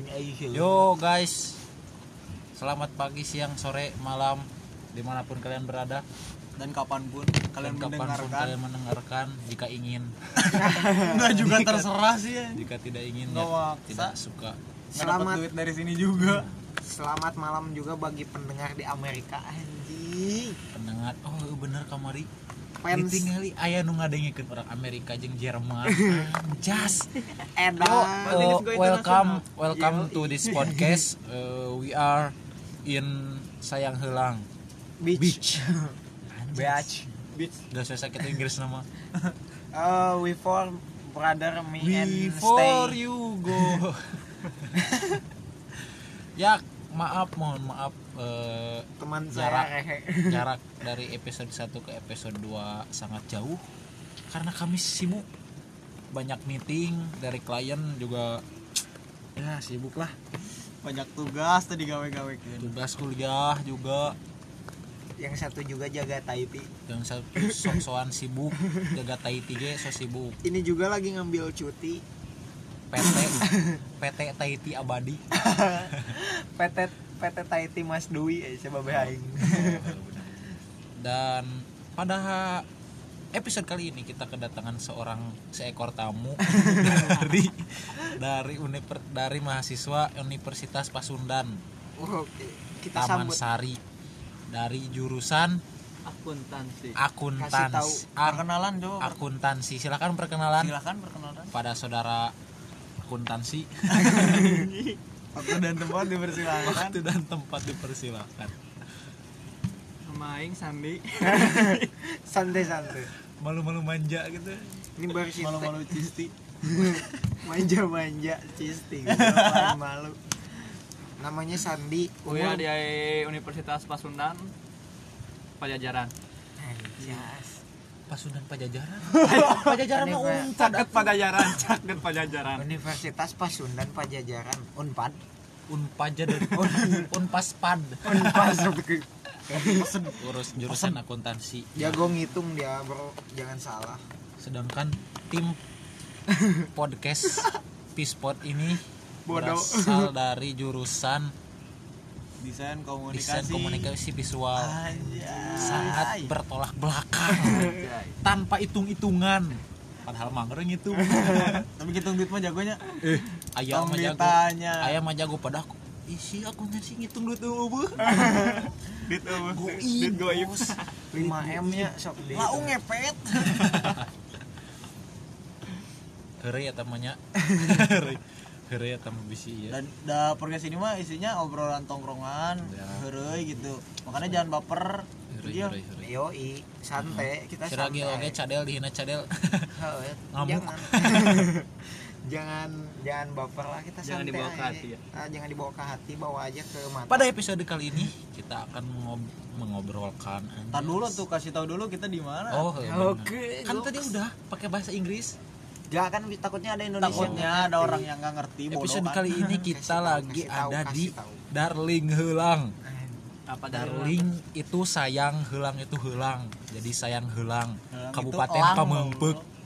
Yo guys, selamat pagi, siang, sore, malam, di mana pun kalian berada. Dan kapan pun kalian dan kapan pun mendengarkan. kalian mendengarkan, jika ingin, nggak juga terserah sih ya. jika tidak ingin, ya, tidak suka. Selamat. dapat duit dari sini juga. Selamat malam juga bagi pendengar di Amerika anjing. Pendengar, oh bener kamari. Fans Ditinggali aya nu ngadengikeun orang Amerika jeung Jerman. Yo, Berarti uh, welcome, welcome Yo, to this podcast. Uh, we are in Sayang Helang beach, Beach. Beach. Beach. Usah sakit Inggris nama. Uh, we for brother me and Before stay you go. ya, maaf, mohon maaf eh, teman Jarak. saya. jarak dari episode 1 ke episode 2 sangat jauh. Karena kami sibuk. Banyak meeting dari klien juga ya sibuk lah. banyak tugas tadi gawe-gawe Tugas kuliah juga. Yang satu juga jaga Taiti yang satu sok-sokan sibuk jaga Tahiti ge so sibuk. Ini juga lagi ngambil cuti. PT PT Tahiti abadi. PT PT Taiti Mas Dwi eh coba aing dan pada episode kali ini kita kedatangan seorang seekor tamu dari dari univer, dari mahasiswa Universitas Pasundan. Oke. Kita Taman sambut. Sari. Dari jurusan akuntansi. Akuntansi. Tahu. Perkenalan dong akuntansi. Silakan perkenalan. Silakan perkenalan. Pada saudara akuntansi waktu dan tempat dipersilakan. Waktu dan tempat dipersilakan. Sama Aing Sandi. Santai santai malu-malu manja gitu. Ini baru sih malu-malu cisti. Manja manja cisti paling malu. Namanya Sandi. Kuliah di Universitas Pasundan Pajajaran. Anjas. Pasundan Pajajaran? Pajajaran mah Aneh, unpad. Caket Pajajaran, caket Pajajaran. Universitas Pasundan Pajajaran. Unpad unpaja dari unpaspad Unpad urus jurusan akuntansi. Jago ngitung dia bro. Jangan salah. Sedangkan tim podcast Pispot ini Bodoh. berasal dari jurusan desain komunikasi. Desain komunikasi visual. Anjay. sangat bertolak belakang. Tanpa hitung-hitungan padahal mangreng itu. Tapi hitung duit mah jagonya. Eh ayam mah jago. ayam mah jago pada aku isi akuntansi ngitung duit eueuh. Duit goib duit goib. 5 M nya sok lau ngepet. Heureuy eta mah nya. Heureuy. Heureuy eta mah bisi ya dan da podcast ini mah isinya obrolan tongkrongan. Ya. gitu. Makanya jangan baper Iya. heureuy yoi santai kita Siragi oge santai cadel dihina cadel Ngamuk. jangan jangan jangan baper lah kita Jangan santai dibawa ke hati ya. Ah, jangan dibawa ke hati bawa aja ke mata pada episode kali ini kita akan mengob- mengobrolkan Ntar dulu tuh kasih tahu dulu kita di mana. oh bener. Oke, kan gua- tadi udah pakai bahasa Inggris Gak kan takutnya ada Indonesia Takutnya ada ngerti. orang yang nggak ngerti bodoh episode kan. kali ini Kasih kita tahu, lagi kasih tahu, ada kasih di tahu. Darling Helang Apa Darling itu sayang helang itu helang. Jadi sayang helang. Helang itu Kabupaten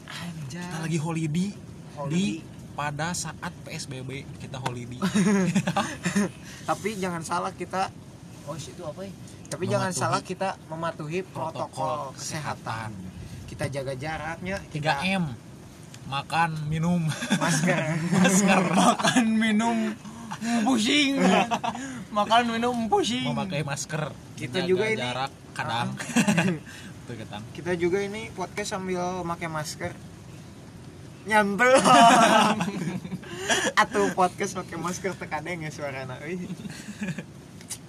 Anjay. kita lagi holiday. Di Holiday. pada saat PSBB kita holiday. Tapi jangan salah kita Oh itu apa ya? Tapi jangan salah kita mematuhi protokol, protokol kesehatan. kesehatan. Kita jaga jaraknya, kita 3M makan minum. Masker. masker Makan minum pusing. Makan minum pusing. memakai masker Kita juga ini- jarak kadang itu kadang kita juga ini podcast sambil pakai masker. Nyantel. Atau podcast pakai masker tekadeng ya suarana euy.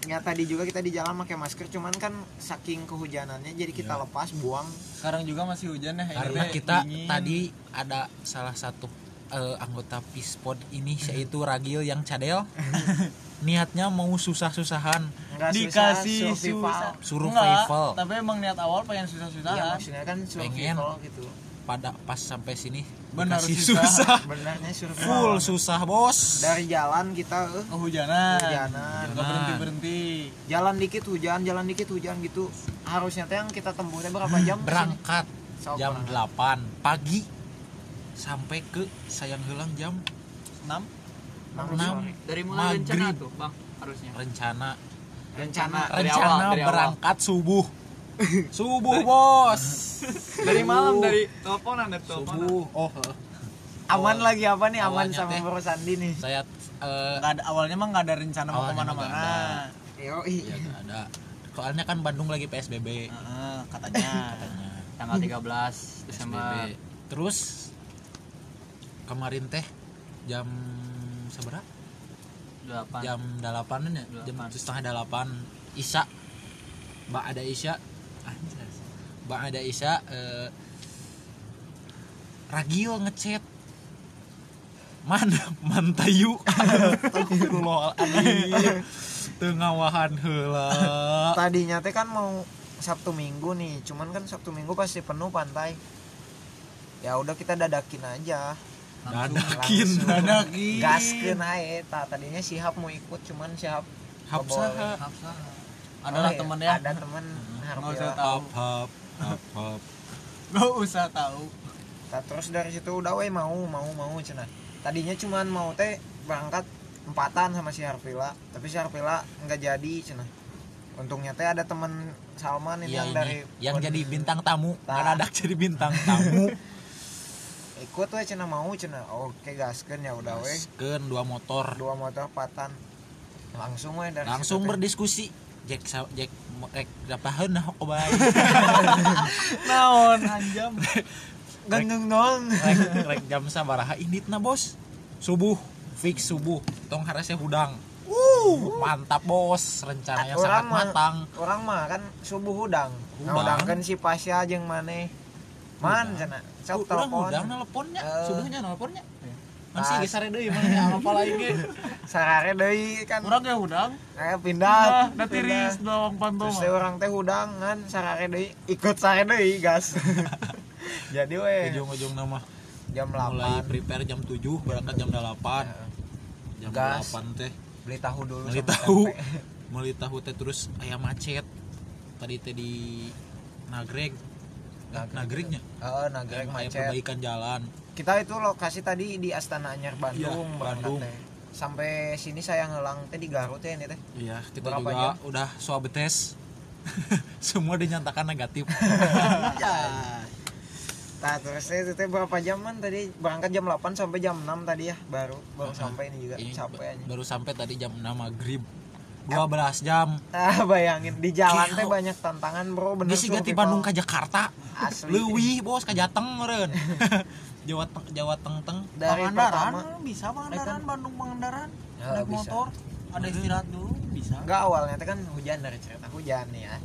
Ya tadi juga kita di jalan pakai masker cuman kan saking kehujanannya jadi kita Iya. lepas buang Sekarang juga masih hujan ya. karena kita dingin. tadi ada salah satu eh, anggota Pispod ini yaitu Ragil yang cadel niatnya mau susah-susahan dikasih survival. susah. Survival. Enggak, tapi emang niat awal pengen susah-susahan. maksudnya kan survival gitu. pada pas sampai sini Benar, susah. susah Benarnya survival. full susah bos Dari jalan kita eh, Kehujanan. Kehujanan. Enggak berhenti-berhenti. jalan dikit hujan, jalan dikit hujan gitu. Harusnya teh yang kita tempuh teh berapa jam? berangkat jam berangkat. 8 pagi sampai ke sayang helang jam 6 enam Enam. sore. Dari mulai rencana Maghrib. tuh, Bang, harusnya. rencana rencana Dari rencana awal, dari awal. berangkat subuh subuh bos Dari malam dari teleponan dari teleponan. subuh oh aman lagi apa nih aman Awalnya sama teh. Bro Sandi nih saya eh Nggak ada awalnya mah nggak ada rencana mau ke mana-mana yo ya nggak ada soalnya kan Bandung lagi PSBB Heeh, katanya katanya Tanggal 13 Desember. PSBB terus kemarin teh jam seberapa? 8. jam delapanan ya? Jam Delapan. setengah delapan. Isya. Mbak ada isya. Anjas mbak ada isya eh, ragio ngechat. Mana mantayu. Tengawahan heula. Tadinya teh kan mau Sabtu Minggu nih cuman kan Sabtu Minggu pasti penuh pantai. Ya udah kita dadakin aja dadakin dadakin gaskeun ae Ta, tadinya Sihab mau ikut cuman Sihab Hapsaha Hafsah. adalah Oh, temen iya, ya? ada temen Nggak usah Harpila. tahu. hap hap hap hap. Gak usah tahu. Nah, terus dari situ udah we mau mau mau cenah tadinya cuman mau teh berangkat empatan sama si Harvila tapi si Harvila nggak jadi cenah untungnya teh ada temen Salman ini Iya yang ini dari yang jadi bintang tamu. Tah. ada jadi bintang tamu ikut we cenah mau cenah oke gaskeun ya udah we. Gaskeun dua motor. Dua motor patan. Langsung we dari langsung situ berdiskusi. Jack Jack rek berapa nah kok baik naon anjam. Genggeng dong rek, rek jam sabaraha inditna bos. Subuh fix subuh. Tong harasnya hudang. Uh mantap bos. Rencana yang sangat mah matang. orang mah kan subuh hudang. Hudang. ngudangkeun si Pasya jeung maneh. Man cenah Urang telepon. hudang nelponnya Eh. subuhnya nelponnya masih geser deui mana apa lagi? Sarare deui kan. Orang ya udang? Eh, pindah, udah tiris doang pantau Terus orang teh hudang kan sarare deui ikut sare deui gas. Jadi we ujung-ujung nama jam mulai 8 prepare jam 7 berangkat jam 8 jam Gas. 8 teh. Beli tahu dulu beli tahu. beli tahu teh terus ayam macet. Tadi teh di Nagreg Nagreg. Nagregnya Heeh, nagreg macet. perbaikan jalan Kita itu lokasi tadi di Astana Anyar Bandung, Iya, berangkat Bandung. teh. Sampai sini saya ngelang teh di Garut ya ini teh. iya kita Berapa juga jam? udah swab tes semua dinyatakan negatif Nah, terus itu teh berapa jaman tadi? Berangkat jam 8 sampai jam 6 tadi ya, baru baru sampai ini juga Ini capek ba- aja. baru sampai tadi jam 6 maghrib 12 jam Ah, bayangin di jalan teh banyak tantangan, Bro. Bener Geus siga ti survival. Bandung ka Jakarta Asli. leuwih bos ka Jateng meureun Jawa Teng- Jawa Teng Teng Dari Pangandaran pertama bisa Pangandaran Bandung Pangandaran Ya, naik bisa. motor ada istirahat dulu bisa Enggak awalnya teh kan hujan dari cerita hujan nih ya.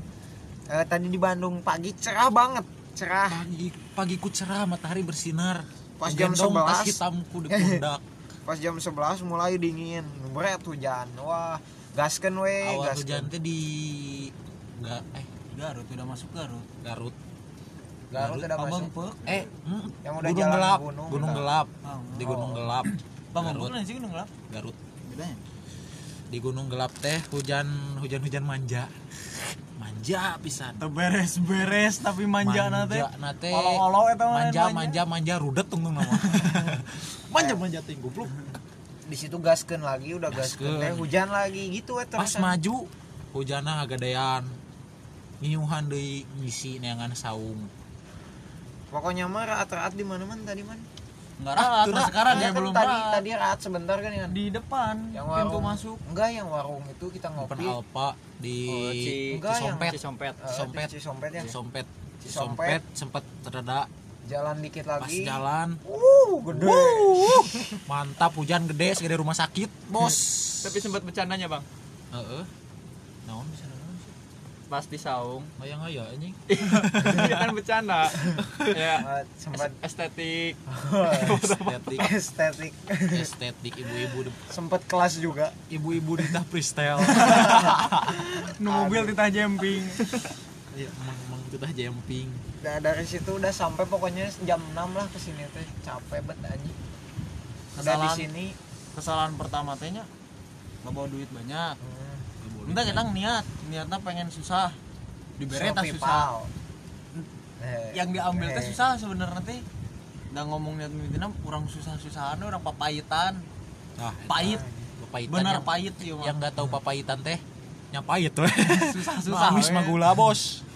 Eh, tadi di Bandung pagi cerah banget, cerah. pagi pagi ku cerah matahari bersinar Pas jam 11. hitamku di pundak Pas jam 11 mulai dingin, beret hujan. Wah, gaskeun we, awal gaskeun. hujan teh di enggak eh Garut udah masuk Garut. Garut. Garut udah masuk. Pamengpeuk eh mm, Yang udah gunung jalan gelap. gunung, gunung udah. gelap. Ah, di gunung Oh. gelap Pamengpeuk Garut. sih gunung gelap? Garut. Bedanya? Di gunung gelap teh hujan hujan hujan manja. Manja pisan. Beres-beres tapi manja nate nate Olo-olo eta mah manja manja. manja manja rudet tunggu nama. Manja manja ting goblok Di situ gaskeun lagi, udah gaskeun Gaskeun. teh hujan lagi gitu we pas maju hujanna agadean ngiuhan deui ngisi neangan saung Pokoknya mah raat-raat di mana-mana tadi man. nggak nah, rahat. sekarang ya kan belum tadi rahat tadi raat sebentar kan ya. di depan Yang pintu warung masuk Enggak, yang warung itu kita Depan ngopi. Alpa di Oh, Ci- Enggak, yang- Cisompet Cisompet. Eh, Cisompet. di Cisompet ya. Cisompet Cisompet. Cisompet sempat terada Jalan dikit pas lagi. jalan Uh, gede. mantap hujan gede segede rumah sakit bos Tapi sempat bercandanya, Bang. Heeh. Naon bisa naon sih? Pas di saung. Bayang aya anjing. Dia kan bercanda. ya, sempat estetik. Estetik, estetik. estetik ibu-ibu Sempat kelas juga. ibu-ibu di tah freestyle. nu mobil di tah jemping Iya, emang emang itu tah Nah, dari situ udah sampai pokoknya jam 6 lah ke sini teh. Capek banget anjing. Udah di Kesalahan. sini. kesalahan pertama tehnya nggak bawa duit banyak Hmm, Entah kita niat niatnya pengen susah diberi tas susah Pal. Eh, yang diambil teh eh, susah sebenarnya teh udah ngomong niat niatina kurang susah susahan orang papayitan Nah, Pahit. papayitan Bener yang, pahit ieu mah. yang nggak tahu papayitan teh nya pahit we. Susah-susah. Amis we. mah gula, Bos.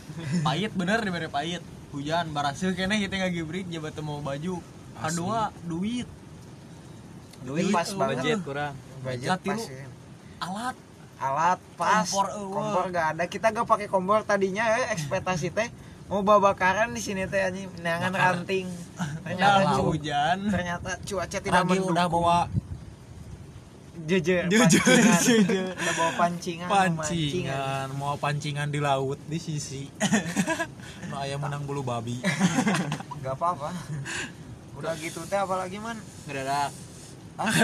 Pahit bener dibere pahit. Hujan baraseu keneh kita ngagibrik jabat mau baju. Kedua duit. Duit pas banget. budget kurang budget pas ya. Alat alat pas Kompor, eueuh. kompor gak ada kita gak pakai kompor tadinya eh, ekspektasi teh mau babakaran di sini teh anjing neangan Bakar. ranting ternyata hujan. ternyata cuaca tidak Lagi mendukung udah bawa jejer Jejer, pancingan. jejer. udah bawa pancingan pancingan, mau pancingan di laut di sisi. no ayam menang bulu babi. gak apa-apa udah gitu teh apalagi man ngedadak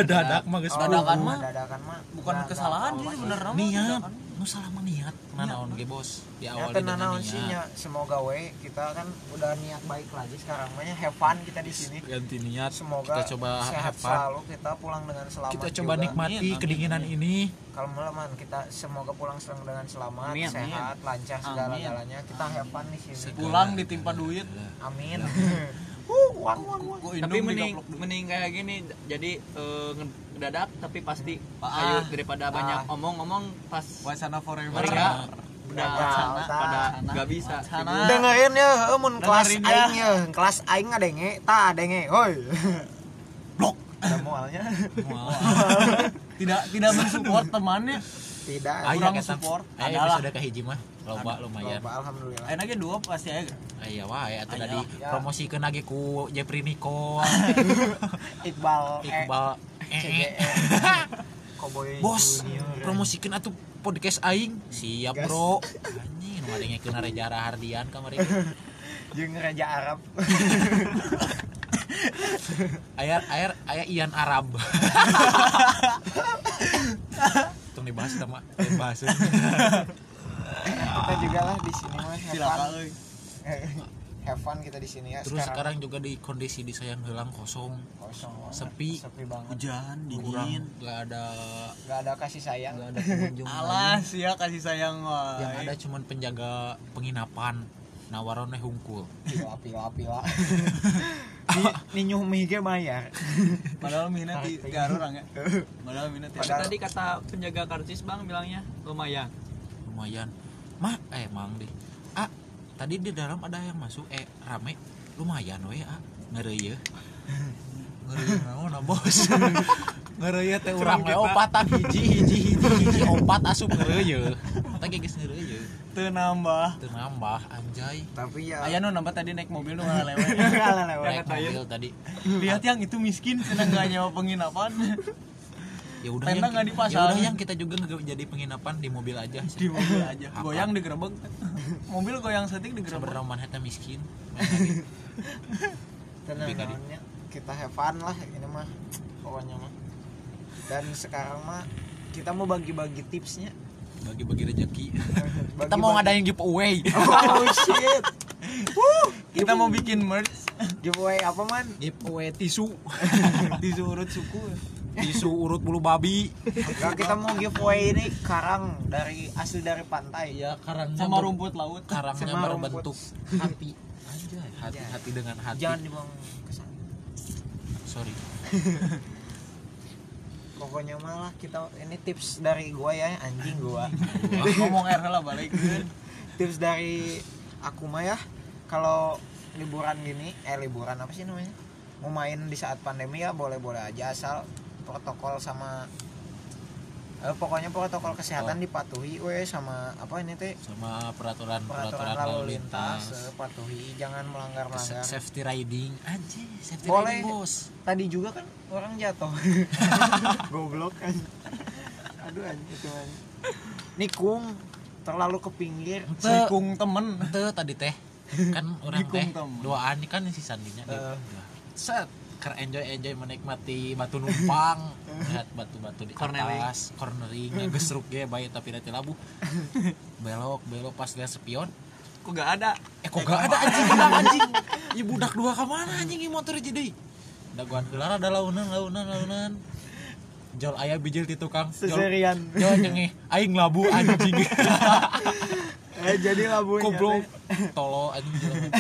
Dadak mah geus Dadakan bulu. mah. dadakan mah Bukan Nggak- kesalahan nggak sih apa-apa. sebenarnya mah. Niat, Dadakan. Nu salah niat. Nah, naon ge bos. Di Ya awal teu dengan naon sih nya semoga we kita kan udah niat baik lagi sekarang mah nya have fun kita di sini Ganti niat. semoga kita coba sehat have fun. selalu kita pulang dengan selamat Kita coba juga. nikmati Amin, amin, kedinginan amin. ini. kalau melaman kita semoga pulang selang dengan selamat Amin, sehat lancar segala galanya kita have fun di sini Segala- Pulang ditimpa duit. amin uh uang uang uang Gua tapi mending mending kayak gini jadi eh, ngedadak tapi pasti Ah. ayo daripada Ah. banyak omong-omong pas Wacana forever. mereka udah Gagal, pada nggak bisa dengerin ya heuh, mun kelas ya. aing ya kelas aing ngadenge tah adenge hoi Blok. ada mualnya Tidak tidak mensupport temannya. tidak Kurang support. Adalah. episode kahiji mah loba lumayan. Loba, alhamdulillah Ayeuna ge dua pasti aya. Aya wae atuh Aya. tadi Ya. promosikeun lagi ku Jepri Nicole, Iqbal eh, Iqbal. Bos, Junior. promosikeun atuh podcast aing. Siap, Gas. Bro. Anjing nu ngadengekeun Reza Rahardian kamari. jeung Raja Arab Aya aya aya Ian Arab. Tong dibahas eta mah, dibahas. kita juga lah di sini mah Silakan. Have fun kita di sini ya Terus sekarang juga di kondisi di sayang helang kosong, kosong banget, sepi. sepi banget Hujan, dingin. nggak ada nggak ada kasih sayang nggak ada pengunjung. Alas ya kasih sayang wae. yang ada cuman penjaga penginapan nawarone hungkul pila pila pila ni nyuh mih ge bayar Padahal mina di Parting. garur ya. Padahal mina Tapi tidak. tadi kata penjaga karcis bang bilangnya lumayan lumayan mah eh mang deh ah tadi di dalam ada yang masuk eh rame. Lumayan we ah. Ngereuy ngereuy naon ah, bos. Ngereuy teh urang we opatan hiji hiji hiji hiji opat asup ngereuy tadi geus ngereuy Teu nambah. teu nambah anjay. Tapi ya Aya nu nambah tadi naik mobil nu ngalah lewat. Ngalah lewat. naik mobil tadi. Lihat yang itu miskin senang gak nyawa penginapan ya udah Tenda yang nggak ya dipasang. udah yang kita juga jadi penginapan di mobil aja di mobil aja. Apa? Goyang digerebek. Mobil goyang setik digerebek. sebenarnya manhattan miskin tenang Lebih tadi. naonnya. kita have fun lah ini mah pokoknya mah dan sekarang mah kita mau bagi-bagi tipsnya bagi-bagi rezeki Bagi-bagi- kita mau ngadain giveaway oh shit Kita mau bikin merch giveaway apa man giveaway tisu tisu urut suku. Tisu urut bulu babi. Nah, kita mau giveaway ini karang dari asli dari pantai. Ya karangnya Sama rumput laut. karangnya Sama berbentuk hati. Anjay, hati Anjay. hati dengan hati. Jangan dibuang ke sana. Sorry. Pokoknya malah kita ini tips dari gua ya anjing gua. Ngomong air lah balik. tips dari aku mah ya kalau liburan gini eh liburan apa sih namanya? Mau main di saat pandemi ya boleh boleh aja asal protokol sama eh, pokoknya protokol kesehatan Oh. dipatuhi we sama apa ini teh sama peraturan peraturan lalu lintas eh, patuhi jangan melanggar melanggar safety riding anjay safety Boleh. riding bos tadi juga kan orang jatuh goblok kan aduh anjing itu nikung terlalu ke pinggir. Nikung temen. Teu tadi teh kan orang teh temen. doaan ini kan si sandinya Eh. set ker enjoy enjoy menikmati batu numpang. Lihat batu-batu di atas cornering ngegesruk ge baik tapi nanti labu. Belok belok pas lihat spion. Kok gak ada? Eh kok gak ada anjing? budak anjing? Ibu budak dua ke mana anjing ini motor jadi? Daguan gelar ada launan launan launan. Jol ayah bijil di tukang. Jol seserian. jol nyengeh aing labu anjing. Eh jadi labunya goblok. Tolo anjing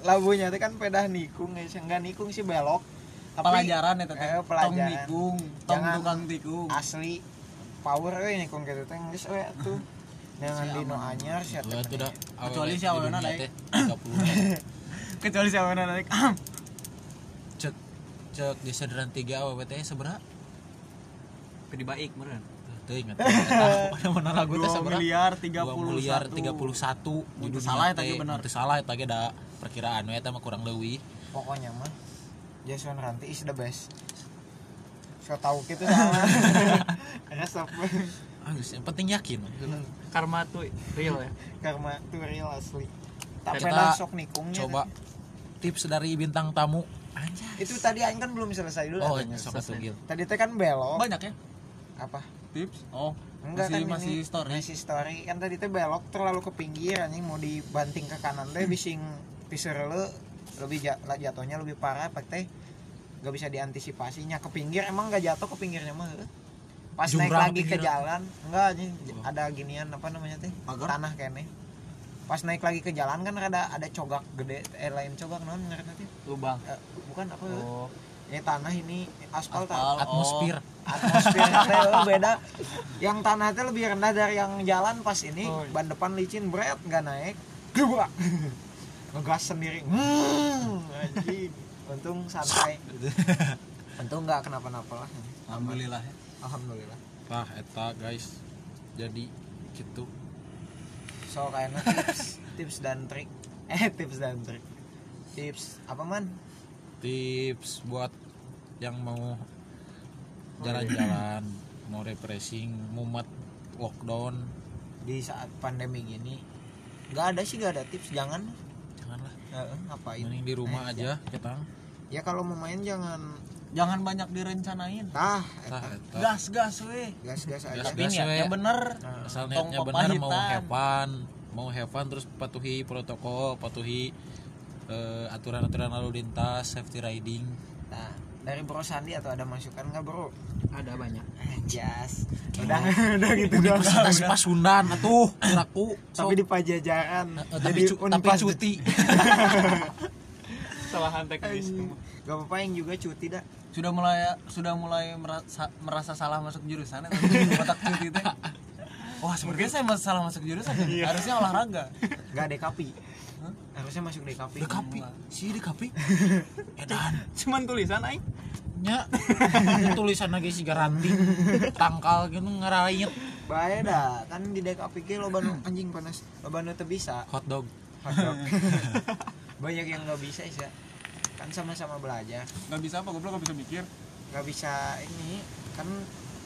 labunya teh kan pedah nikung ya enggak nikung sih belok Tapi, pelajaran ya teteh eh, tong pelajaran. tikung tong Jangan tukang tikung. asli power euy nih kung gitu teh geus we atuh. Dengan dino anyar sia dah Kecuali si dunia naik. teh 30 kecuali siapa naik? Cek cek di sederan tiga awet teh seberapa? Pedi baik meureun. Tuh ingat mana lagu teh 2 seberapa? miliar 2 miliar 31 di Mun teu dunia salah eta teh. ge bener. Mun teu salah eta ge da perkiraan we eta mah kurang leuwih. Pokoknya mah Jason Ranti is the best. So tau gitu sama resep ah geus, yang penting yakin. Karma tuh real ya. karma tuh real asli. Pernah sok nikungnya coba tips dari bintang tamu. Anjay itu tadi aing kan belum selesai dulu. Oh katanya. sok Gil tadi teh kan belok. Banyak ya? Apa? Tips? Oh enggak masih kan masih ini story. masih story. Kan tadi teh belok terlalu ke pinggir anjing mau dibanting ke kanan teh bising piseur le lebih jatuhnya lebih parah pak teh. Gak bisa diantisipasinya. Ke pinggir emang gak jatuh ke pinggirnya mah? Pas naik Jurang lagi ke pinggir. jalan enggak anjing Oh. ada ginian apa namanya teh? Tanah kene. Pas naik lagi ke jalan kan ada ada cogak gede eh lain cogak non ngaranna teh? Lubang. Eh, bukan apa? Oh. Ini tanah ini aspal, tah. Aspal. atmosfer. teh oh, beda. Yang tanah teh lebih rendah dari yang jalan pas ini. Oh, iya. ban depan licin berat nggak naik. Gebrak ngegas sendiri. Hmm, anjing. Untung santai. Untung nggak kenapa-napa lah. Alhamdulillah. Ya alhamdulillah. Tah eta guys. Jadi gitu. So kayaknya tips tips dan trik. Eh tips dan trik. Tips apa man? Tips buat yang mau jalan-jalan mau refreshing mumet lockdown. Di saat pandemi gini nggak ada sih nggak ada tips. Jangan janganlah Eh, ngapain? Mending di rumah Eh, aja kita ya kalau mau main jangan. Jangan banyak direncanain. Tah gas gas weh. Gas gas aja. Gas, tapi gas, niatnya we. bener. Asal Tong niatnya benar mau fun. Mau have fun terus patuhi protokol patuhi eh, aturan-aturan lalu lintas safety riding. Nah dari Bro Sandi atau ada masukan nggak Bro? Ada banyak. jas udah udah gitu dong Universitas Pasundan atuh kiraku tapi di Pajajaran. Eh, tapi, cu- tapi cuti. Kesalahan teknis. Anjing. gak apa-apa yang juga cuti dah. Sudah mulai sudah mulai merasa, merasa salah masuk jurusan ya, tapi otak cuti teh. Wah sebenarnya saya salah masuk jurusan ya. harusnya olahraga. Nggak dekapi harusnya masuk dekapi dekapi si dekapi edan. Cuman tulisan aing. nya. Tulisan lagi si garanti. Tangkal gitu ngerain bahaya dah. Kan di dekapi ke lo banu anjing panas. Lo banu tuh bisa. Hotdog Hotdog. banyak yang nggak bisa sih kan sama-sama belajar. Nggak bisa apa? Goblok nggak bisa mikir. Nggak bisa ini. Kan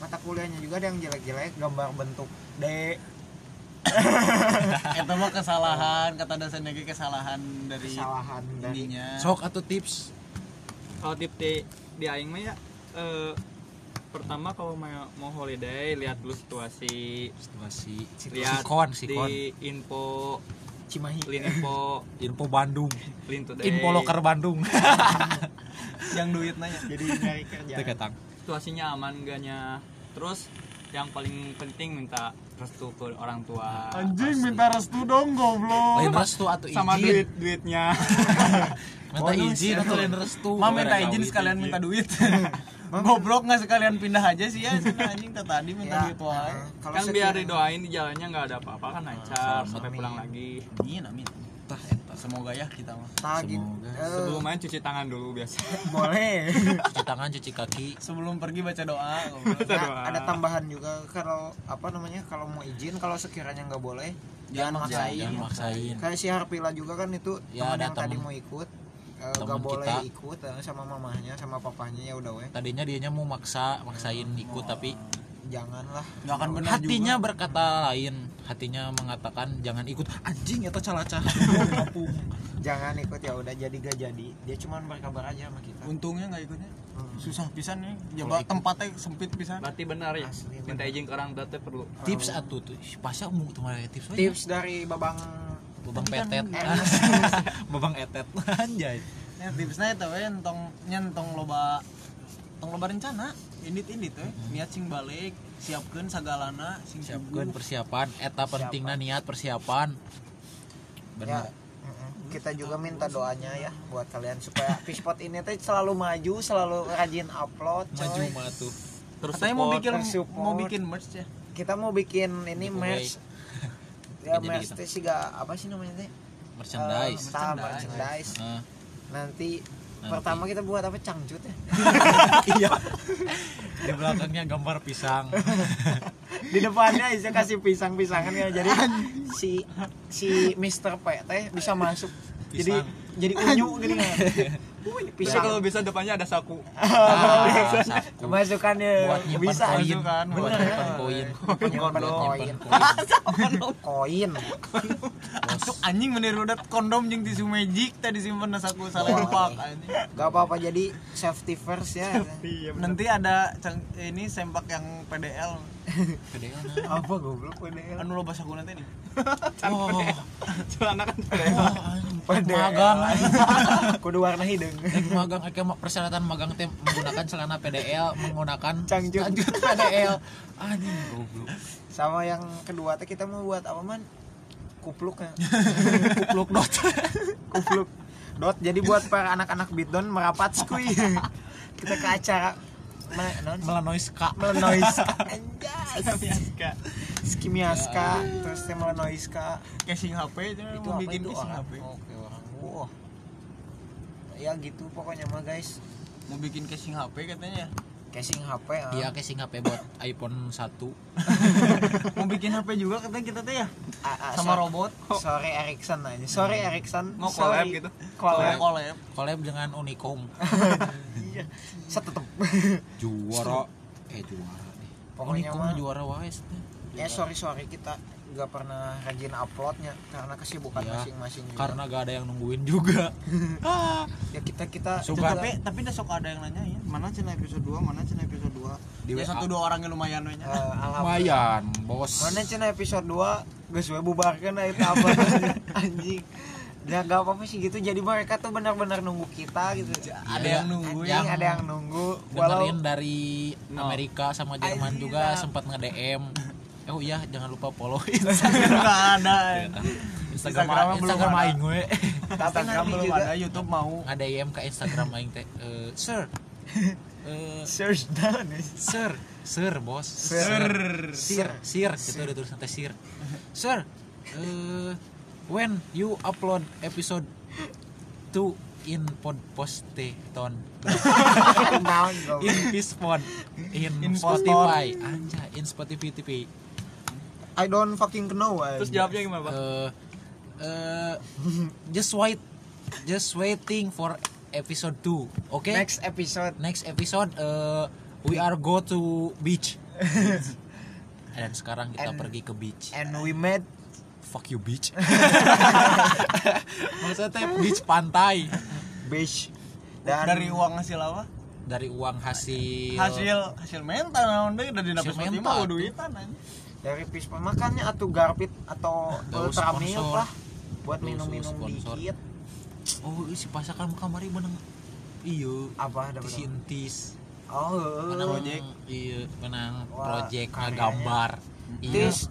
mata kuliahnya juga ada yang jelek-jelek gambar bentuk D itu mah kesalahan kata dosennya ge kesalahan dari kesalahan dari ininya. Sok atau tips. Kalau tip di di aing mah ya eh, pertama kalau mau mau holiday lihat dulu situasi. Situasi. Lihat sikon sikon di info Cimahi. Lin info info Bandung. Lin today. Info loker Bandung. Yang duit nanya jadi nyari kerja. Situasinya aman enggaknya terus yang paling penting minta restu ke orang tua. Anjing minta restu dong goblok. Lain restu atau izin? sama duit duitnya. Minta Bonus izin atau lain restu? Mam minta izin sekalian minta duit. Goblok nggak sekalian pindah aja sih ya anjing tadi minta Ya, duit uh, kalau kan biar didoain di jalannya nggak ada apa-apa kan lancar selamat. sampai pulang lagi. Amin amin. Semoga ya kita mah Nah. Semoga. Eh, sebelum main cuci tangan dulu biasa boleh cuci tangan cuci kaki sebelum pergi baca doa. Baca Nah, doa. ada tambahan juga kalau apa namanya kalau mau izin kalau sekiranya nggak boleh jangan maksain. maksain jangan maksain kayak si Harpila juga kan itu Ya, teman ada yang tadi temen- mau ikut eh, temen nggak boleh kita. ikut eh, sama mamahnya sama papahnya ya udah weh tadinya dianya mau maksa maksain ikut tapi janganlah. Nggak akan benar hatinya juga. berkata lain. Hatinya mengatakan jangan ikut. Anjing itu calacah ngapung jangan ikut ya udah jadi gak jadi. Dia cuman berkabar aja sama kita. Untungnya nggak ikutnya. Hmm. susah pisan nih. Coba ikut. tempatnya sempit pisan. Berarti benar ya. Asli, minta benar. izin ke orang teh perlu. Tips atuh tuh. Pasnya umum tuh mana tips tips dari babang babang kan petet. Enak. babang etet. Anjay. Ya tipsnya itu entong nyentong loba tong loba rencana indit indit we niat sing balik siapkan sagalana sing siapkan persiapan eta pentingnya niat persiapan ya benar mm-mm. kita juga minta doanya ya buat kalian supaya Pispot ini teh selalu maju selalu rajin upload coy. maju mah tuh terus Katanya mau support. bikin tersupport. mau bikin merch ya. kita mau bikin ini merch ya merch kita- teh sih gak apa sih namanya teh merchandise tah, Merchandise. merchandise nanti, Nanti. Pertama kita buat apa? Cangcut ya? Iya. Di belakangnya gambar pisang. Di depannya bisa kasih pisang-pisangan ya. Jadi si si Mr. P teh bisa masuk. Jadi Pisang. jadi unyu gini kan. Uh, ini Bisa kalau bisa depannya ada saku. ah, saku. masukannya buat nyimpan bisa. koin. Masukan, buat nyimpan ya. koin. Koin. koin. Aduh, anjing meniru dat kondom jeung tisu magic tadi simpen saku salah lupa anjing. gak apa-apa jadi safety first ya. Iya. Nanti ada ini sempak yang PDL. Gedean, apa goblok PDL Anu lo bahasa guna teh nih. Celana kan anjing. PDL magang kudu warna hidung Magang ake mah persyaratan magang teh menggunakan celana PDL menggunakan Cangcut. PDL anjing goblok. Sama yang kedua teh kita mau buat apa man? Kupluk ya. Kupluk dot. Kupluk dot. Jadi buat para anak-anak beatdown merapat skuy kita ke acara me- non melanois ka melenoiska. Anjas. Kak. skimiaska. Terus teh melenoiska. Casing HP itu itu bikin casing HP. oke orang wah ya gitu pokoknya mah guys. Mau bikin casing HP katanya. casing HP ah. iya casing HP buat iPhone 1 Mau bikin HP juga katanya kita teh ya. A- a- Sama so- robot. sorry Erickson aja. Sorry Erickson Mau collab gitu? collab. Collab. collab. Dengan Unicom. Iya. Setetep juara. Eh juara nih. Pokoknya Unicom mah- juara wise ya sorry sorry kita nggak pernah rajin uploadnya karena kesibukan Iya, masing-masing juga. karena gak ada yang nungguin juga ah, ya kita kita Suka. Tapi tapi udah sok ada yang nanya ya. Mana cina episode 2, mana cina episode 2. Di ya WA. satu dua orang yang lumayan we nya. Eh, alhamdulillah. lumayan bos mana cina episode 2 geus we bubarkeun itu apa anjing ya gak apa-apa sih gitu jadi mereka tuh benar-benar nunggu kita gitu Ada Iya, yang nunggu Anjing, ya. ada yang nunggu walau dengerin dari No. Amerika sama Jerman juga nah. sempat nge-DM oh iya jangan lupa follow Enggak ada. Instagram Instagramnya belum Instagram ada. aing we tapi Instagram belum ada, YouTube mau. nge-DM ke Instagram aing teh Eh, sir. Eh, search down sir. Sir bos. Sir. sir. Sir. Gitu ada tulisan teh sir. Sir eh when you upload episode 2 in pod poste ton. In Pispon in, In Spotify. anjay in Spotify TV I don't fucking know Terus anjing. jawabnya gimana, Pak? eh eh, just wait just waiting for episode 2 oke next episode. Next episode uh, we are go to beach. Dan sekarang kita And- pergi ke beach. and we made fuck you beach. Maksudnya beach pantai. Beach. Dan Dari uang hasil apa? dari uang hasil Hasil hasil mental naon deui dari Hasil dapat mental duitan anjing. Dari Pispa makanya atau Garpit atau sponsor. lah. Buat minum-minum sponsor. dikit. Oh isi pasakan kamari menang iyo. Apa ada tis. Intis oh menang. Project. iya menang. Wah, project gambar iya. Tis.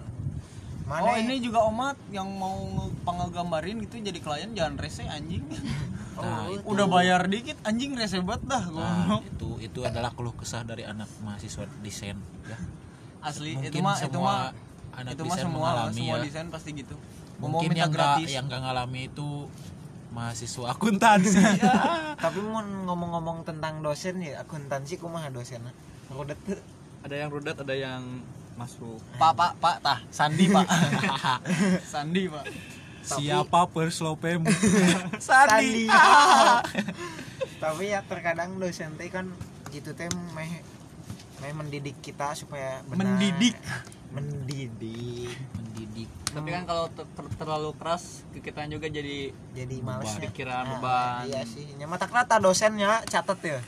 Mana Oh ini juga omat yang mau nge- pangegambarin gitu jadi klien jangan rese anjing. nah, Oh, itu. Udah bayar dikit anjing rese banget dah nah, itu itu adalah keluh kesah dari anak mahasiswa desain ya Asli mungkin itu mah itu semua mah anak itu mah desain semua mengalami semua ya. desain pasti gitu. Mau mungkin minta yang gak, gratis. yang gak ngalami itu mahasiswa akuntansi ya. tapi mau ngomong-ngomong tentang dosen ya akuntansi kumaha dosennya rudet tuh Ada yang rudet, ada yang masuk. Pak pak pak tah Sandi pak. Sandi pak. siapa perslopemu Sandi. tapi ya terkadang dosen teh kan gitu teh meh meh mendidik kita supaya benar. Mendidik. mendidik. Mendidik. Tapi kan kalau ter- ter- terlalu keras ke kita juga jadi jadi malesnya Pikiran, Ah, beban. iya sih. Nya mata rata dosennya catat ya.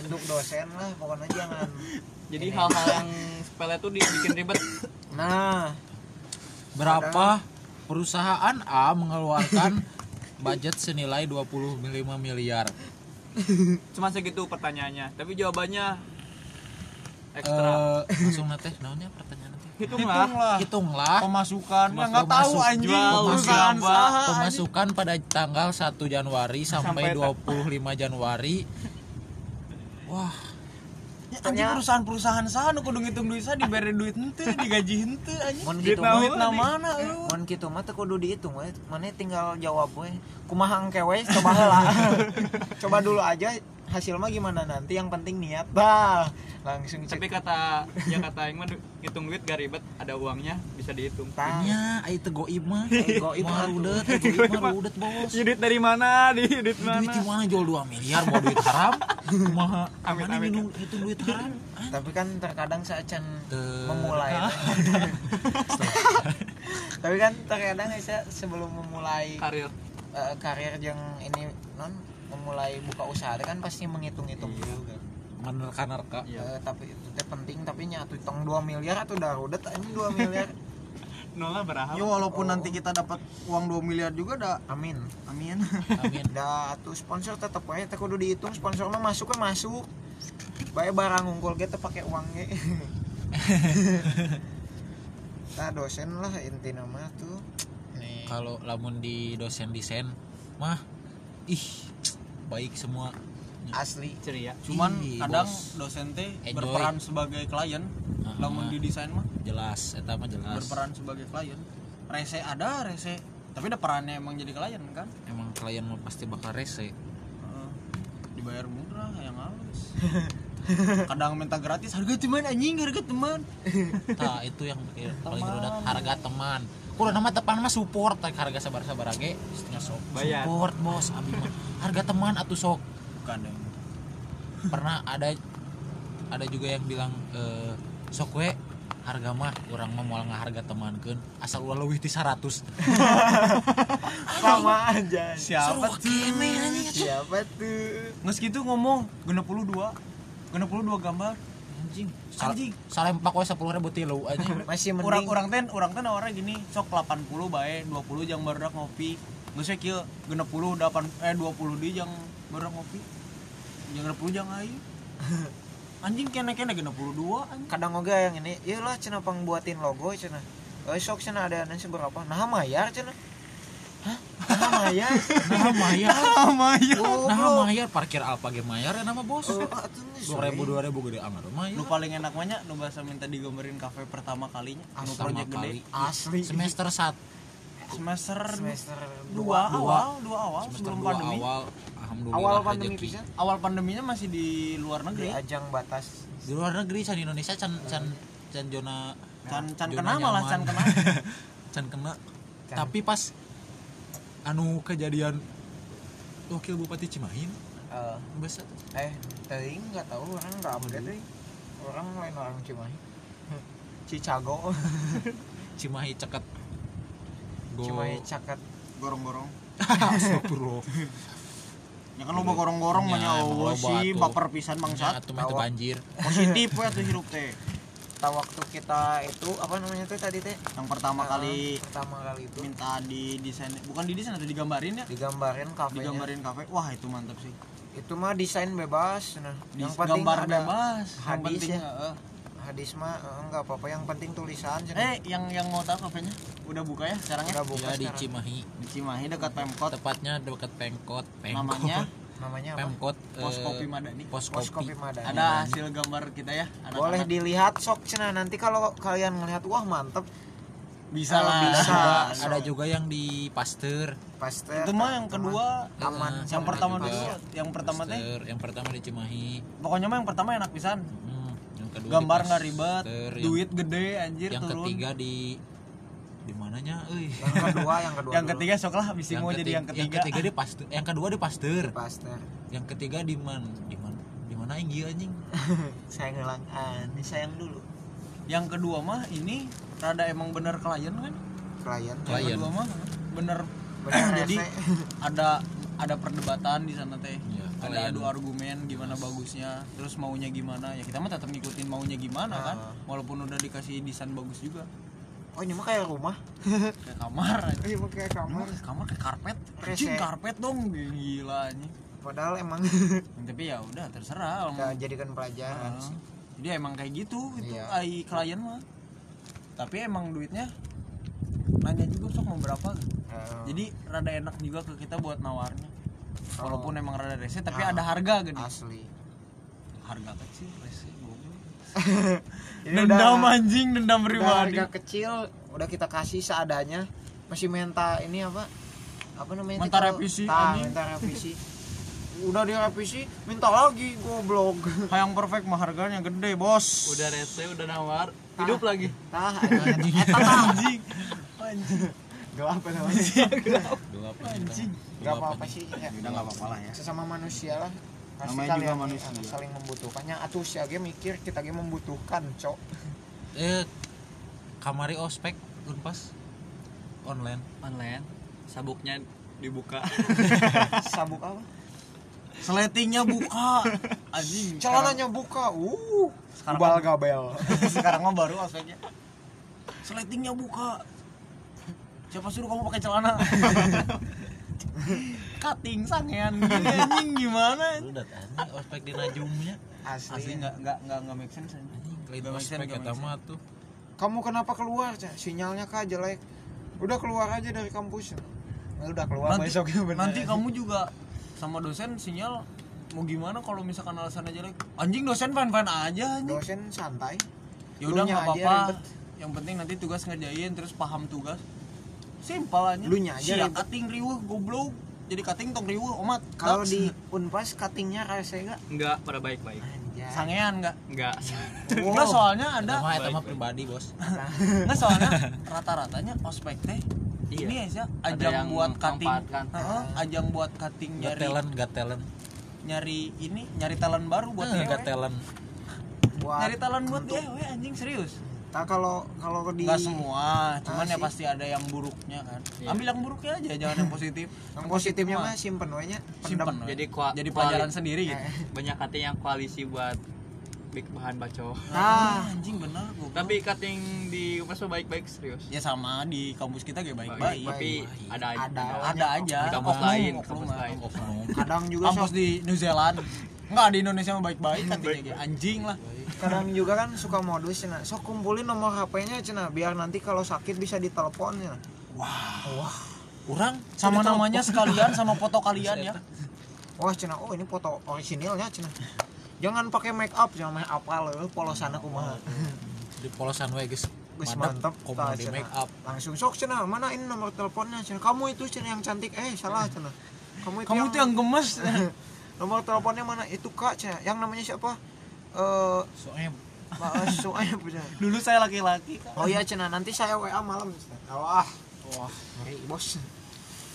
Untuk dosen lah pokoknya jangan. Jadi hal-hal yang sepele itu dibikin ribet. nah. Berapa perusahaan A mengeluarkan budget senilai 25 miliar Cuma segitu pertanyaannya, tapi jawabannya ekstra. eh, langsung nate naonnya pertanyaan teh hitunglah. Hitunglah. Hitunglah. Pemasukan ya nggak tahu anjing. Jual, perusahaan jual, saha, anjing. pemasukan pada tanggal 1 Januari sampai, Sampai ta- 25 Januari. wah Ya, anjing Ternyata- perusahaan-perusahaan saha nu kudu ngitung duit saha diberi duit henteu digaji henteu anjing. Mun naon? mah duit na mana lu? mun kitu mah teu kudu dihitung we. Mana tinggal jawab we. Kumaha engke we? Coba heula. Coba dulu aja hasil mah gimana nanti? Yang penting niat bah langsung cek. tapi kata ya kata yang mah du- ngitung duit gak ribet ada uangnya bisa dihitung. Tah. Nya ai teu goib mah. Goib mah. Mah rudet teu goib mah rudet bos. Ya, duit dari mana? Di duit duit mana? gimana jual 2 miliar mau duit haram? Kumaha Amit, mana amit. minum itu duit haram? Ah, tapi kan terkadang saacan Teu- memulai. Tapi kan terkadang saya sebelum memulai karir. eh, karir yang ini non memulai buka usaha kan pasti menghitung-hitung. Juga menerka-nerka. Eh, tapi itu teh penting tapi nyatu tong 2 miliar atau darudet ini 2 miliar. Nolnya berapa? Ya walaupun Oh. nanti kita dapat uang 2 miliar juga dah. Amin. Amin. Amin. Da tuh sponsor tetep aja teh kudu dihitung sponsor mah masuk kan masuk. Bae barang unggul gitu pakai uangnya nah dosen lah inti nama tuh. Nih kalau lamun di dosen desain mah ih baik semua. Asli. Ceria. Cuman Ih, kadang bos. dosen teh berperan sebagai klien lamun ah. di desain mah. Jelas eta mah jelas. Berperan sebagai klien. Rese ada rese. Tapi ada perannya emang jadi klien kan? Emang klien mah pasti bakal rese. Heeh. dibayar murah yang halus kadang minta gratis harga teman anjing harga teman. Tah itu yang paling harga teman kudu nama tepan mah support tak harga sabar-sabar age setengah sok. Bayar. support bos abi mah. Harga teman atuh sok. Bukan deh pernah ada ada juga yang bilang eh, sok we harga mah orang mah moal harga temankeun asal ulah leuwih ti 100 sama aja. Siapa Seru anjing atuh. siapa tuh? Nges gitu ngomong genep puluh dua genep puluh dua gambar anjing. Anjing. salempak we 10.000 tilu anjing. Masih mending orang orang ten orang ten nawarnya gini sok 80 bae 20 jang barudak ngopi. Nggak sih kieu genep puluh delapan eh 20 di jang barudak ngopi. Jang genep puluh jang aing. Anjing kene kene genep puluh dua kadang oga yang ini iyalah cina pang buatin logo cina oh sok cina ada nasi berapa nah mayar cina hah? Nah mayar nah mayar Maya nah mayar parkir alpa ge mayar ya nama bos. Oh atuh dua ribu dua ribu gede amat. Mayar nu paling enak banyak nu bahasa minta digambarin kafe pertama kalinya nu Pertama project gede. Kali. asli semester 1 semester semester dua, dua. awal dua awal semester sebelum 2 pandemi. awal. Alhamdulillah awal pandemi bisa awal pandeminya masih di luar di negeri ajang batas. Di luar negeri can di Indonesia can can can zona can can kena malah can kena. Can kena. Tapi pas anu kejadian wakil bupati Cimahi eh besar eh teuing nggak tahu orang nggak update euy. orang lain orang Cimahi. Cicago. Cimahi ceket. Go. Cimahi caket gorong-gorong. Astagfirullah. Ya kan loba gorong-gorong Ya, mah emang oh loba sih baper pisan Ya, bangsat atuh mah teu Tawa. banjir. Positif we atuh hirup teh tahu waktu kita itu apa namanya tuh tadi teh? Yang pertama Eh, kali pertama kali itu. minta di desain bukan di desain atau digambarin ya? Digambarin kafenya. Digambarin kafe. Wah itu mantap sih. Itu mah desain bebas nah. Di- yang penting gambar ada bebas. Yang hadis penting ya. eh. hadis mah eh, enggak apa-apa. Yang penting tulisan eh yang yang mau tahu kafenya? Udah buka ya sekarang ya? Udah buka ya di sekarang. Cimahi. Di Cimahi dekat Pemkot. Tepatnya dekat Pengkot Pengkot namanya namanya apa? Pemkot Pos eh, Kopi Madani. Pos pos Kopi kopi madani. Ada hasil gambar kita ya anak-anak. boleh dilihat sok. Cenah nanti kalau kalian ngelihat wah mantep. Bisa Kalau lah. bisa. Ada- ada juga yang di Pasteur. Pasti itu mah yang kedua. Aman Eh, yang pertama dulu yang pertama teh Pasteur, yang pertama di Cimahi. Pokoknya mah yang pertama enak pisan. Hmm, yang kedua gambar nggak ribet Pasteur, yang- duit gede anjir yang turun. ketiga di di mananya euy? Yang kedua yang kedua yang ketiga sok lah bisa mau jadi yang yang ketiga. ketiga di Pasteur yang kedua di Pasteur. Pasteur. yang ketiga di man di man di mana yang iya anjing? Sayang ngelang aneh sayang dulu. Yang kedua mah ini rada emang bener klien kan? Klien. Yang Klien. kedua mah bener. Bener jadi ada ada perdebatan di sana teh. Iya, ada adu argumen gimana bagusnya terus maunya gimana. Ya kita mah tetap ngikutin maunya gimana kan? Ah. walaupun udah dikasih desain bagus juga oh ini mah kayak rumah. Kayak kamar aja. ini mah kayak kamar. Kamar kamar kayak karpet. Anjing karpet dong. Gila anjing. Padahal emang. Tapi ya udah terserah. Kita jadikan pelajaran Ah. sih. Jadi emang kayak gitu itu Iya. ai klien mah. Tapi emang duitnya nanya juga sok mau berapa. Eh, jadi rada enak juga ke kita buat nawarnya. Walaupun emang rada rese tapi Ah. ada harga gede. Asli. Harga kecil rese? Ini dendam udah- anjing dendam pribadi. harga kecil udah kita kasih seadanya. Masih minta ini apa? Apa namanya Minta revisi, Tah, anjing. minta revisi. Udah direvisi minta lagi goblok. Yang perfect mah harganya gede bos. Udah rese udah nawar. Hidup lagi. tah anjing. Eta tah anjing. Anjing. Gelap ya namanya? Gelap. Anjing. nggak apa apa sih? Ya. udah nggak apa-apa lah ya. Sesama manusia lah pasti Namanya juga manusia. anu, saling membutuhkannya. Atuh si age mikir kita ge membutuhkan cok. Eh kamari ospek unpas. Online. online. Sabuknya dibuka. Sabuk apa? Seletingnya buka. Anjing celananya buka. Uh Sekarang mah- gabel. Sekarang mah baru aspeknya Seletingnya buka. Siapa suruh kamu pakai celana cutting sangean gini anjing gimana? Lu dat anjing ospek di Najumnya. asli. Asli nggak nggak nggak nggak make sense anjing. Anjing lain Nggak make sense, ospek make mah tuh. kamu kenapa keluar Cah? sinyalnya kah jelek. Udah keluar aja dari kampus. Nah, udah keluar nanti, besoknya bener. nanti kamu juga sama dosen sinyal mau gimana kalau misalkan alasannya jelek? Anjing dosen fan fan aja anjing. Dosen santai. Ya udah nggak apa-apa. yang penting nanti tugas ngerjain terus paham tugas. Simpel aja Sia ribet. cutting riweuh goblok jadi cutting tong riweuh omat kalau di unpas cuttingnya rese gak enggak pada baik-baik anjay sangean nggak enggak Enggak soalnya ada mah Baik, pribadi, Bos. Enggak soalnya rata-ratanya ospek teh Iya. ini ya Ada ajang yang buat cutting. Heeh, ajang buat cutting nyari talent, gat talent. nyari ini nyari talent baru buat Eh, DW. gat talent. buat nyari talent buat untuk- DW anjing serius Nah, kalau kalau di Enggak semua, cuman Ah, ya pasti ada yang buruknya kan. Iya. Ambil yang buruknya aja, jangan yang positif. yang positifnya mah simpen we nya simpen. pendem. jadi kua- Jadi kuali- pelajaran sendiri gitu. Eh, banyak cutting yang koalisi buat big bahan baco Nah. Ah, anjing bener gua. tapi cutting di UPS baik-baik serius ya sama di kampus kita kayak baik, baik-baik. tapi baik. ada aja Ada. Ada aja. di kampus lain kampus lain kadang juga Kampus di New Zealand. Enggak di Indonesia mah baik-baik kan kayak anjing lah. Kadang juga kan suka modus cenah sok kumpulin nomor HP-nya cenah biar nanti kalau sakit bisa ditelepon cenah Wah, wah. Urang sama namanya sekalian sama foto kalian ya. wah cenah oh ini foto orisinilnya cenah jangan pakai make up jangan make up. Lo polosana kumaha. Di polosan we geus Geus mantep komo di make up. langsung sok cenah mana ini nomor teleponnya cenah kamu itu cenah yang cantik. Eh salah cenah kamu itu Kamu tuh yang gemes. nomor teleponnya mana? Itu kak cenah yang namanya siapa eh Mbak Suaib cenah Dulu saya laki-laki. oh iya cenah nanti saya WA malam wah. Wah ngeri bos.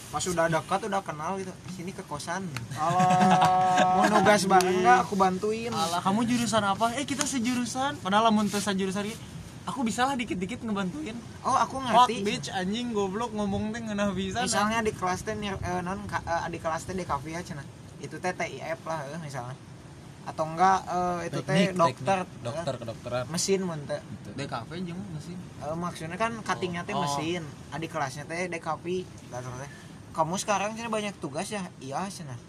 Pas udah dekat udah kenal gitu. Sini ke kosan. Alah. mau nugas bareng nggak? Aku bantuin. Alah, kamu jurusan apa? Eh, kita sejurusan. Padahal lamun teu sajurusan ieu, aku bisa lah dikit-dikit ngebantuin. oh aku Fuck ngerti. bitch anjing goblok ngomong teh ngeunah bisa. misalnya di kelas teh eh, non ka- eh, kelas teh di kafe ya cenah itu teh TIF lah eh, misalnya atau enggak eh, itu teh dokter teknik, dokter kedokteran. mesin mun teh. DKV jeung mesin. Eh, maksudnya kan cuttingnya teh Oh. mesin. Adik kelasnya teh DKP Lalu teh kamu sekarang cenah banyak tugas ya? Iya cenah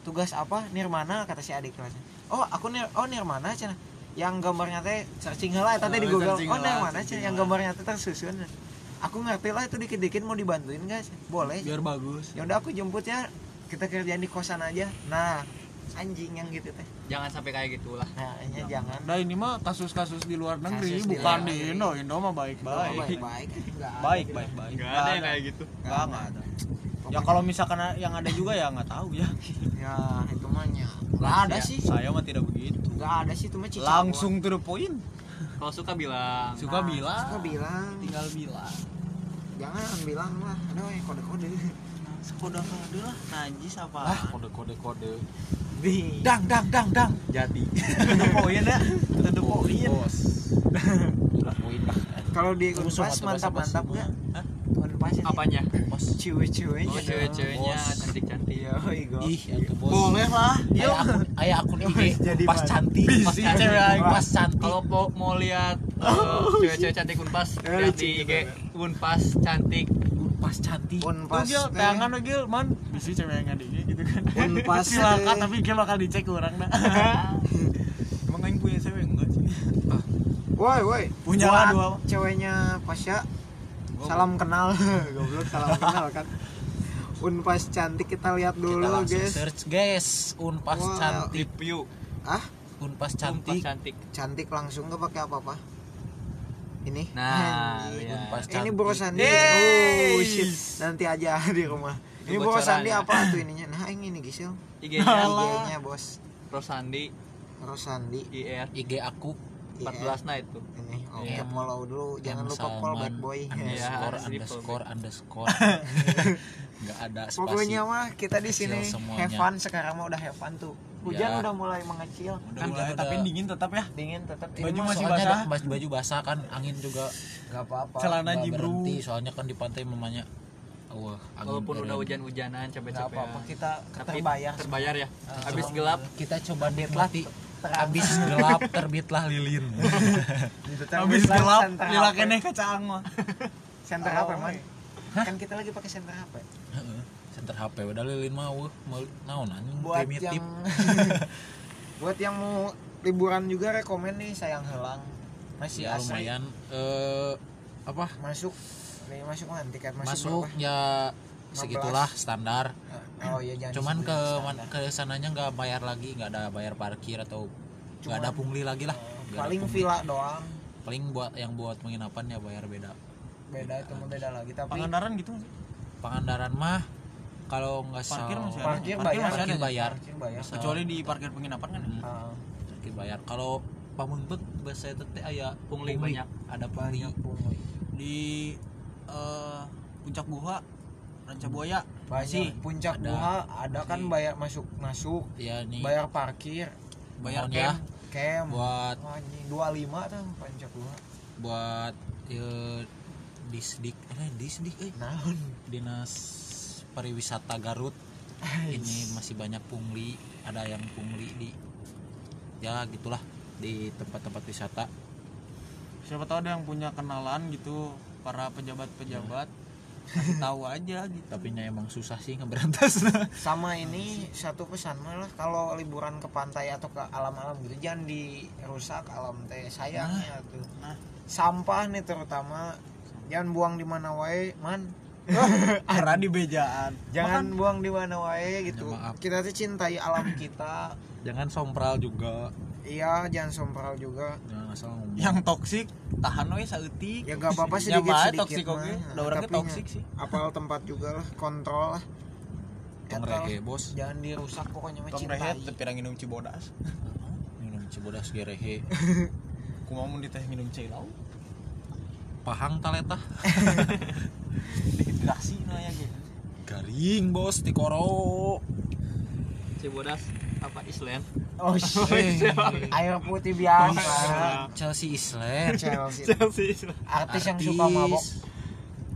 tugas apa? Nirmana kata si adik kelasnya. Oh aku nir oh nirmana cenah yang gambarnya teh searching heula eta teh di Oh, Google. oh nirmana cenah yang gambarnya teh tersusun. Aku ngerti lah itu dikit-dikit mau dibantuin guys boleh. Biar bagus. ya udah aku jemput ya. Kita kerjaan di kosan aja. Nah anjing yang gitu teh jangan sampai kayak gitulah nah ini jangan Nah, ini mah kasus-kasus di luar negeri, Kasus di bukan luar di negeri. Indo. Indo mah baik baik-baik. baik enggak Baik, baik, baik. nggak ada yang kayak gitu Enggak, enggak ada. Ya kalau misalkan yang ada juga ya nggak tahu ya. ya itu mah nya nggak ada sih Saya mah tidak begitu. nggak ada sih itu mah cicak Langsung to the point. kalau suka bilang Suka Nah, bilang. suka bilang Tinggal bilang. jangan bilang lah aduh ya kode kode Sekode-kode lah. Najis Ah, apa? kode kode kode. Di Dang dang dang dang. Jadi. To the point ya. Bos. Udah poin lah. kalau di unpas sama mantap basa-basi mantap mah. nggak Hah? unpas ya apanya ciwe ciwe oh cewek-ceweknya Bos. cantik-cantik ya Ih, bos. Boleh lah. Aya akun, aya akun IG Jadi pas cantik. Pas cantik. cewek. Pas cantik. kalau mau, lihat uh, cewek-cewek cantik unpas lihat di IG unpas cantik pas cantik. unpas Tuh Gil, tangan lo Gil, man Bisa cewek yang ada gitu kan Unpas Silakan, tapi Gil bakal dicek orang dah. Emang aing punya cewek enggak sih? woi woi. Punya lah dua. ceweknya Pasya salam kenal. Goblok salam kenal kan. Unpas cantik kita lihat kita dulu langsung guys. search guys. Unpas Wow. cantik. Review ah unpas cantik cantik. cantik. Cantik langsung gak pakai apa-apa ini? Nah, lihat. Ini. Bro Sandi. Oh shit. Nanti aja di rumah. Ini Bro Sandi ya. apa tuh ininya? Nah ini nih Gisel IG-nya IG-nya bos. Rosandi Rosandi IR IG aku. 14 nah itu. Ini oke Iya. follow dulu. Jangan lupa follow bad boy. Underscore Iya, underscore underscore. Nggak ada spasi. Pokoknya mah kita di sini have fun. Sekarang mah udah have fun tuh hujan Ya. udah mulai mengecil. Udah, kan udah, tapi udah. dingin tetap ya? Dingin tetap Baju masih basah. ada- baju basah kan angin juga nggak apa-apa celana jibru. berhenti. Soalnya kan di pantai mamanya wah angin walaupun udah hujan-hujanan capek-capek. Apa-apa kita tapi terbayar. terbayar ya? Habis coba gelap? Kita coba nikmati. habis gelap terbitlah lilin. Habis gelap lila keneh kacaang mah center Oh, HP man. iya. kan kita lagi pakai center HP Heeh, center HP udah lilin mau mau naon anjing buat primitif yang buat yang mau liburan juga rekomen nih sayang helang. Masih ya asri. lumayan. Eh apa? Masuk. Nih masuk kan tiket masuk, masuk berapa? ya segitulah standar. Oh iya jangan cuman ke standar. ke sananya nggak bayar lagi nggak ada bayar parkir atau nggak ada pungli lagi lah. ada paling villa doang. Paling buat yang buat penginapan ya bayar beda. Beda itu mah beda. lagi tapi Pangandaran gitu? Pangandaran mah kalau nggak Parkir salah. masih ada. parkir Parkir bayar. masih parkir ada. bayar. parkir bayar. Kecuali di parkir penginapan kan Hmm, Ah, parkir bayar. Kalau pamungbek bahasa itu teh aya Pungli banyak. ada pungli di eh, puncak guha ranca buaya. Banyak. Masih. puncak Ada. buha ada kan Masih. bayar masuk masuk. Ya nih. Bayar parkir. Bayar ya camp buat anjing 25 tuh puncak buha. Buat ya, disdik. Eh disdik eh. Naon? Dinas pariwisata Garut. Ini masih banyak pungli ada yang pungli di ya gitulah di tempat-tempat wisata. Siapa tahu ada yang punya kenalan gitu para pejabat-pejabat. Kasih tahu aja gitu. Tapi nya emang susah sih ngeberantas. Sama ini satu pesan malah kalau liburan ke pantai atau ke alam-alam gitu jangan dirusak alam teh sayangnya tuh. nah. sampah nih terutama jangan buang di mana wae man karena di bejaan. Jangan buang di mana wae gitu. Ya, maaf. kita tuh cintai alam kita. Jangan sompral juga. Iya jangan sompral juga. Jangan asal ngomong. Yang toksik tahan we saeutik ya gak apa-apa Ya, sedikit bae sedikit toksik oke. ge Tapi toksik sih. apal tempat juga lah kontrol lah. Tong rehe bos. jangan dirusak pokoknya mah tong cintai rehet tapi pirang minum cibodas. Minum cibodas ge rehe. Kumaha mun diteh minum cilau pahang taletah dehidrasi nah ya ge garing bos di koro Cibodas apa Island? Oh shit. Eh, air putih biasa. Chelsea Island. Chelsea. Chelsea Island. Artis yang suka mabok.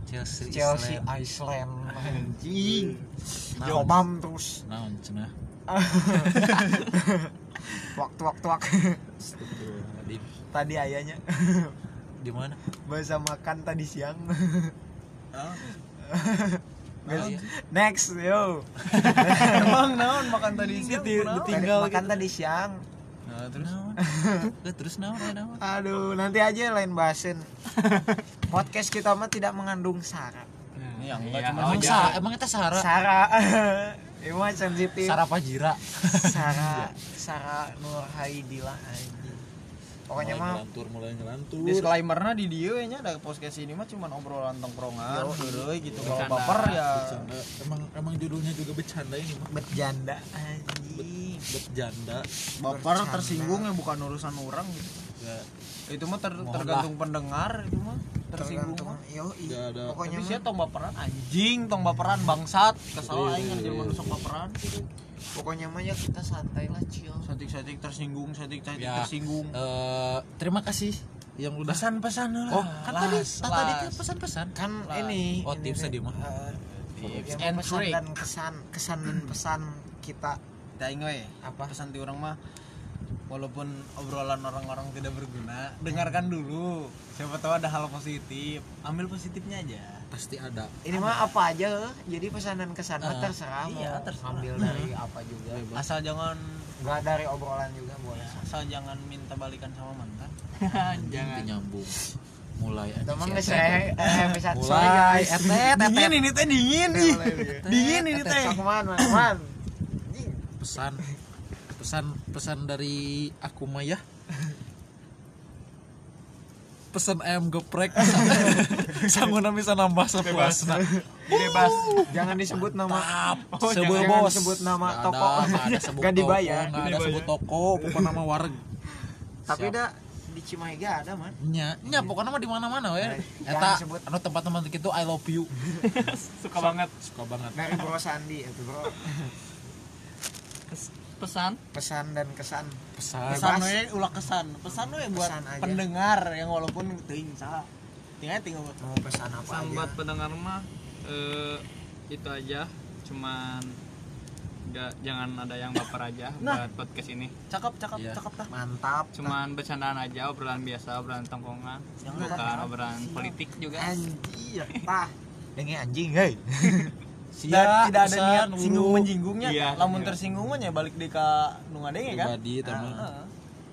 Chelsea, Chelsea Island. Iceland anjing? Kobam terus. Naon cenah? Waktu waktu waktu di tadi ayahnya di mana? Bahasa makan tadi siang. Ah, Oh, iya. next yo. Emang naon makan tadi siang? ditinggal makan gitu. tadi siang. Nah terus? Naon? Eh, terus naon? Eh, naon? Aduh nanti aja lain bahasin. Podcast kita mah tidak mengandung sara Ini yang enggak Iya, cuma oh, emang sa emang itu Sara sara mah sensitif. Sara Pajira Sara Sara Nur Haidila anjing pokoknya mah ngelantur mulai ngelantur. Disclaimernya di dia nya. Ada podcast ini mah cuma obrolan tongkrongan heureuy gitu kalau Bercanda. baper ya. Bercanda. emang emang judulnya juga bercanda ini mah berjanda anjing. berjanda. Baper Bercanda. tersinggung ya bukan urusan orang gitu. Ya. Itu mah ter- Mohon tergantung pendengar itu mah tersinggung mah. Yo pokoknya tapi mah sih tong baperan anjing tong baperan bangsat. Kesel Iya, aing anjir iya. manusia baperan pokoknya mah ya kita santai lah chill satik-satik tersinggung satik-satik Ya. tersinggung eh terima kasih yang udah pesan-pesan lah oh kan tadi Las, kan tadi las. kan pesan-pesan kan Lah. ini Oh, ini tipsnya di mana? eh, Tips yang and pesan trick. dan kesan kesan dan pesan kita Tah aing we apa pesan ti orang mah walaupun obrolan orang-orang tidak berguna dengarkan dulu siapa tahu ada hal positif ambil positifnya aja pasti ada. Ini mah apa aja jadi pesan dan kesan mah Eh, terserah iya, mau terserah. ambil dari apa juga. Asal jangan nggak dari obrolan juga boleh. asal jangan minta balikan sama mantan. Jangan. nyambung. Mulai nggak si sih Etet. eh mulai. Etet dingin ini teh dingin. Nih dingin ini teh man man. Pesan. Pesan pesan dari aku Maya pesan ayam geprek. Sangunan bisa nambah sepuasna bebas. Jangan disebut nama. Oh, sebut jangan bos. disebut nama toko. ada, ada sebut Nggak toko, dibayar. nggak ada Dibayar. sebut toko pokoknya nama wareg tapi dah di Cimahiga ada man. Nya nya pokoknya mah di mana mana Jangan eta anu tempat-tempat gitu I love you. Suka banget. Suka banget. Dari bro Sandi itu bro pesan? Pesan dan kesan. Pesan. Pesan we ulah kesan. Pesan we buat Pesan aja. pendengar yang walaupun ting salah tinggal tinggal buat mau pesan apa pesan aja? buat pendengar mah eh, itu aja. Cuman nggak jangan ada yang baper aja Nah. buat podcast ini. Cakep cakep Iya. cakep mantap. Cuman bercandaan aja obrolan biasa obrolan tongkongan. Jangan bukan baper. obrolan politik juga. Anjir tah. Dengi anjing hei tidak tidak ada niat singgung menjinggungnya. Iya, lamun iya. tersinggung ya balik di ka nu ngadenge kan? Pribadi teman Heeh.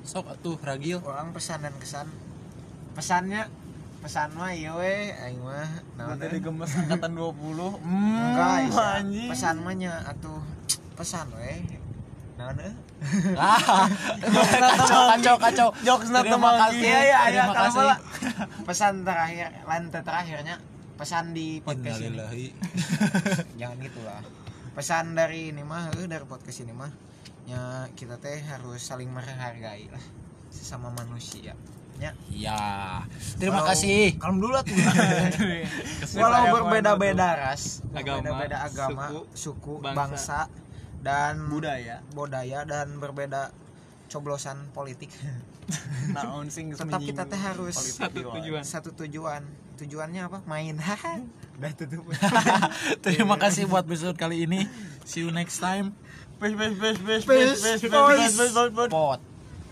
sok atuh ragil. Orang pesan dan kesan. Pesannya pesan mah iya we aing mah naon Nanti we? digemes angkatan 20 enggak Hmm, anjing. Pesan mah nya atuh pesan we. Naon we? ah. Kacau kacau kacau. Jokes na Terima teman. kasih. Iya, iya, kasih. malah pesan terakhir lantai terakhirnya pesan di podcast ini. Jangan gitu lah. Pesan dari ini mah eh, dari podcast ini mah ya kita teh harus saling menghargai lah sesama manusia. Ya. Ya, terima Walau- kasih. kalem dulu tuh walau berbeda-beda ras berbeda-beda agama suku, bangsa. bangsa, dan budaya. budaya dan berbeda coblosan politik naon sing tetap kita teh harus satu tujuan satu tujuan tujuannya apa main udah tutup Terima kasih buat episode kali ini. See you next time. Peace, peace, peace, peace, Peace, peace, peace, boys. peace, peace, peace, peace. Pot.